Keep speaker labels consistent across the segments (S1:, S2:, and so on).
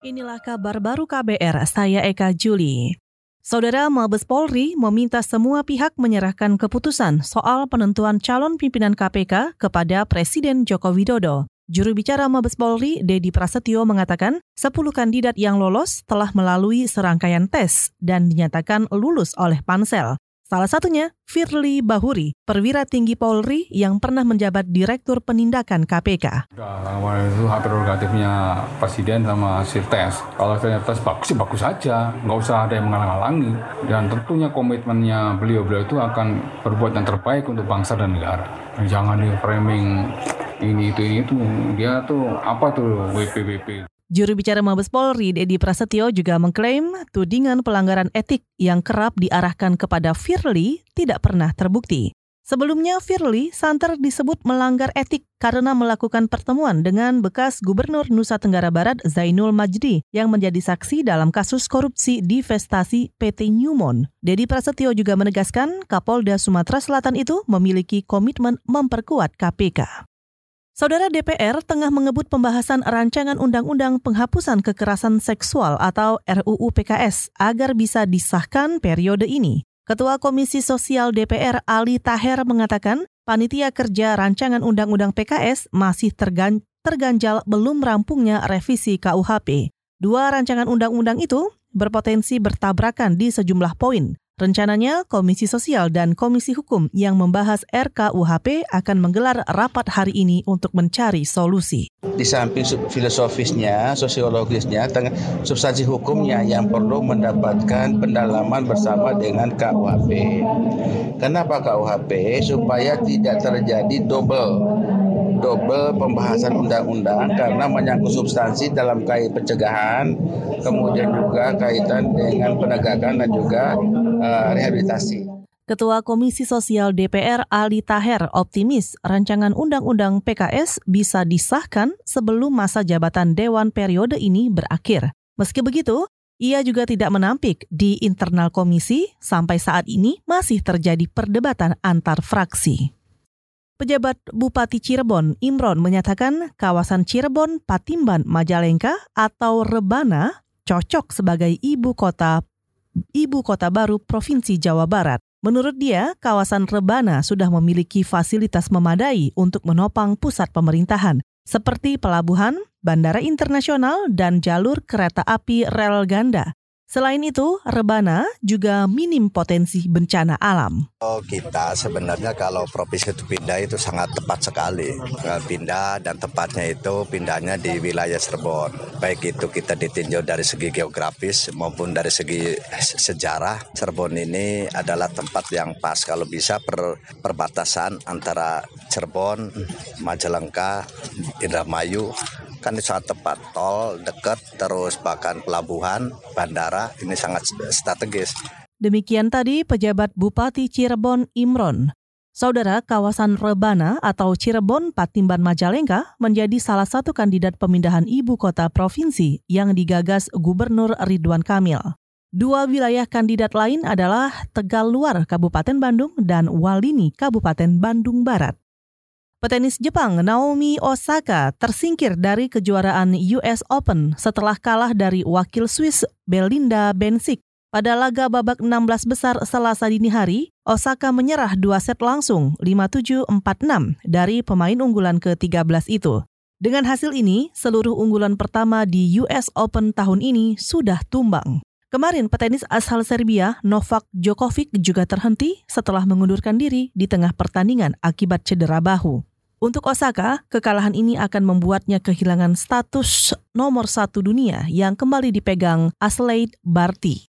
S1: Inilah kabar baru KBR, saya Eka Juli. Saudara Mabes Polri meminta semua pihak menyerahkan keputusan soal penentuan calon pimpinan KPK kepada Presiden Joko Widodo. Juru bicara Mabes Polri, Dedi Prasetyo mengatakan 10 kandidat yang lolos telah melalui serangkaian tes dan dinyatakan lulus oleh pansel. Salah satunya Firly Bahuri, perwira tinggi Polri yang pernah menjabat Direktur Penindakan KPK.
S2: Udah, itu hak prerogatifnya Presiden sama hasil tes. Kalau hasilnya tes bagus, bagus saja. Nggak usah ada yang menghalang-halangi. Dan tentunya komitmennya beliau-beliau itu akan berbuat yang terbaik untuk bangsa dan negara. Jangan di framing ini itu ini itu dia tuh apa tuh WPWP
S1: Juru bicara Mabes Polri, Dedi Prasetyo juga mengklaim tudingan pelanggaran etik yang kerap diarahkan kepada Firly tidak pernah terbukti. Sebelumnya Firly santer disebut melanggar etik karena melakukan pertemuan dengan bekas Gubernur Nusa Tenggara Barat Zainul Majdi yang menjadi saksi dalam kasus korupsi divestasi PT Newmont. Dedi Prasetyo juga menegaskan Kapolda Sumatera Selatan itu memiliki komitmen memperkuat KPK. Saudara DPR tengah mengebut pembahasan rancangan undang-undang penghapusan kekerasan seksual atau RUU PKS agar bisa disahkan periode ini. Ketua Komisi Sosial DPR Ali Taher mengatakan, panitia kerja rancangan undang-undang PKS masih tergan terganjal belum rampungnya revisi KUHP. Dua rancangan undang-undang itu berpotensi bertabrakan di sejumlah poin. Rencananya, Komisi Sosial dan Komisi Hukum yang membahas RKUHP akan menggelar rapat hari ini untuk mencari solusi.
S3: Di samping filosofisnya, sosiologisnya, substansi hukumnya yang perlu mendapatkan pendalaman bersama dengan KUHP. Kenapa KUHP? Supaya tidak terjadi double double pembahasan undang-undang karena menyangkut substansi dalam kait pencegahan, kemudian juga kaitan dengan penegakan dan juga uh, rehabilitasi.
S1: Ketua Komisi Sosial DPR Ali Taher optimis rancangan undang-undang PKS bisa disahkan sebelum masa jabatan dewan periode ini berakhir. Meski begitu, ia juga tidak menampik di internal komisi sampai saat ini masih terjadi perdebatan antar fraksi. Pejabat Bupati Cirebon, Imron, menyatakan kawasan Cirebon, Patimban, Majalengka atau Rebana cocok sebagai ibu kota ibu kota baru Provinsi Jawa Barat. Menurut dia, kawasan Rebana sudah memiliki fasilitas memadai untuk menopang pusat pemerintahan, seperti pelabuhan, bandara internasional, dan jalur kereta api rel ganda. Selain itu, rebana juga minim potensi bencana alam.
S4: Oh, kita sebenarnya kalau provinsi itu pindah itu sangat tepat sekali. Pindah dan tepatnya itu pindahnya di wilayah Cirebon. Baik itu kita ditinjau dari segi geografis maupun dari segi sejarah. Cirebon ini adalah tempat yang pas kalau bisa per, perbatasan antara Cirebon, Majalengka, Indramayu, kan ini sangat tepat tol dekat terus bahkan pelabuhan bandara ini sangat strategis
S1: demikian tadi pejabat Bupati Cirebon Imron Saudara, kawasan Rebana atau Cirebon Patimban Majalengka menjadi salah satu kandidat pemindahan ibu kota provinsi yang digagas Gubernur Ridwan Kamil. Dua wilayah kandidat lain adalah Tegal Luar Kabupaten Bandung dan Walini Kabupaten Bandung Barat. Petenis Jepang Naomi Osaka tersingkir dari kejuaraan US Open setelah kalah dari wakil Swiss Belinda Bencic. Pada laga babak 16 besar Selasa dini hari, Osaka menyerah dua set langsung 5-7-4-6 dari pemain unggulan ke-13 itu. Dengan hasil ini, seluruh unggulan pertama di US Open tahun ini sudah tumbang. Kemarin petenis asal Serbia Novak Djokovic juga terhenti setelah mengundurkan diri di tengah pertandingan akibat cedera bahu. Untuk Osaka, kekalahan ini akan membuatnya kehilangan status nomor satu dunia yang kembali dipegang Aslade Barty.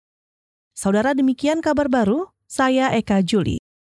S1: Saudara demikian kabar baru, saya Eka Juli.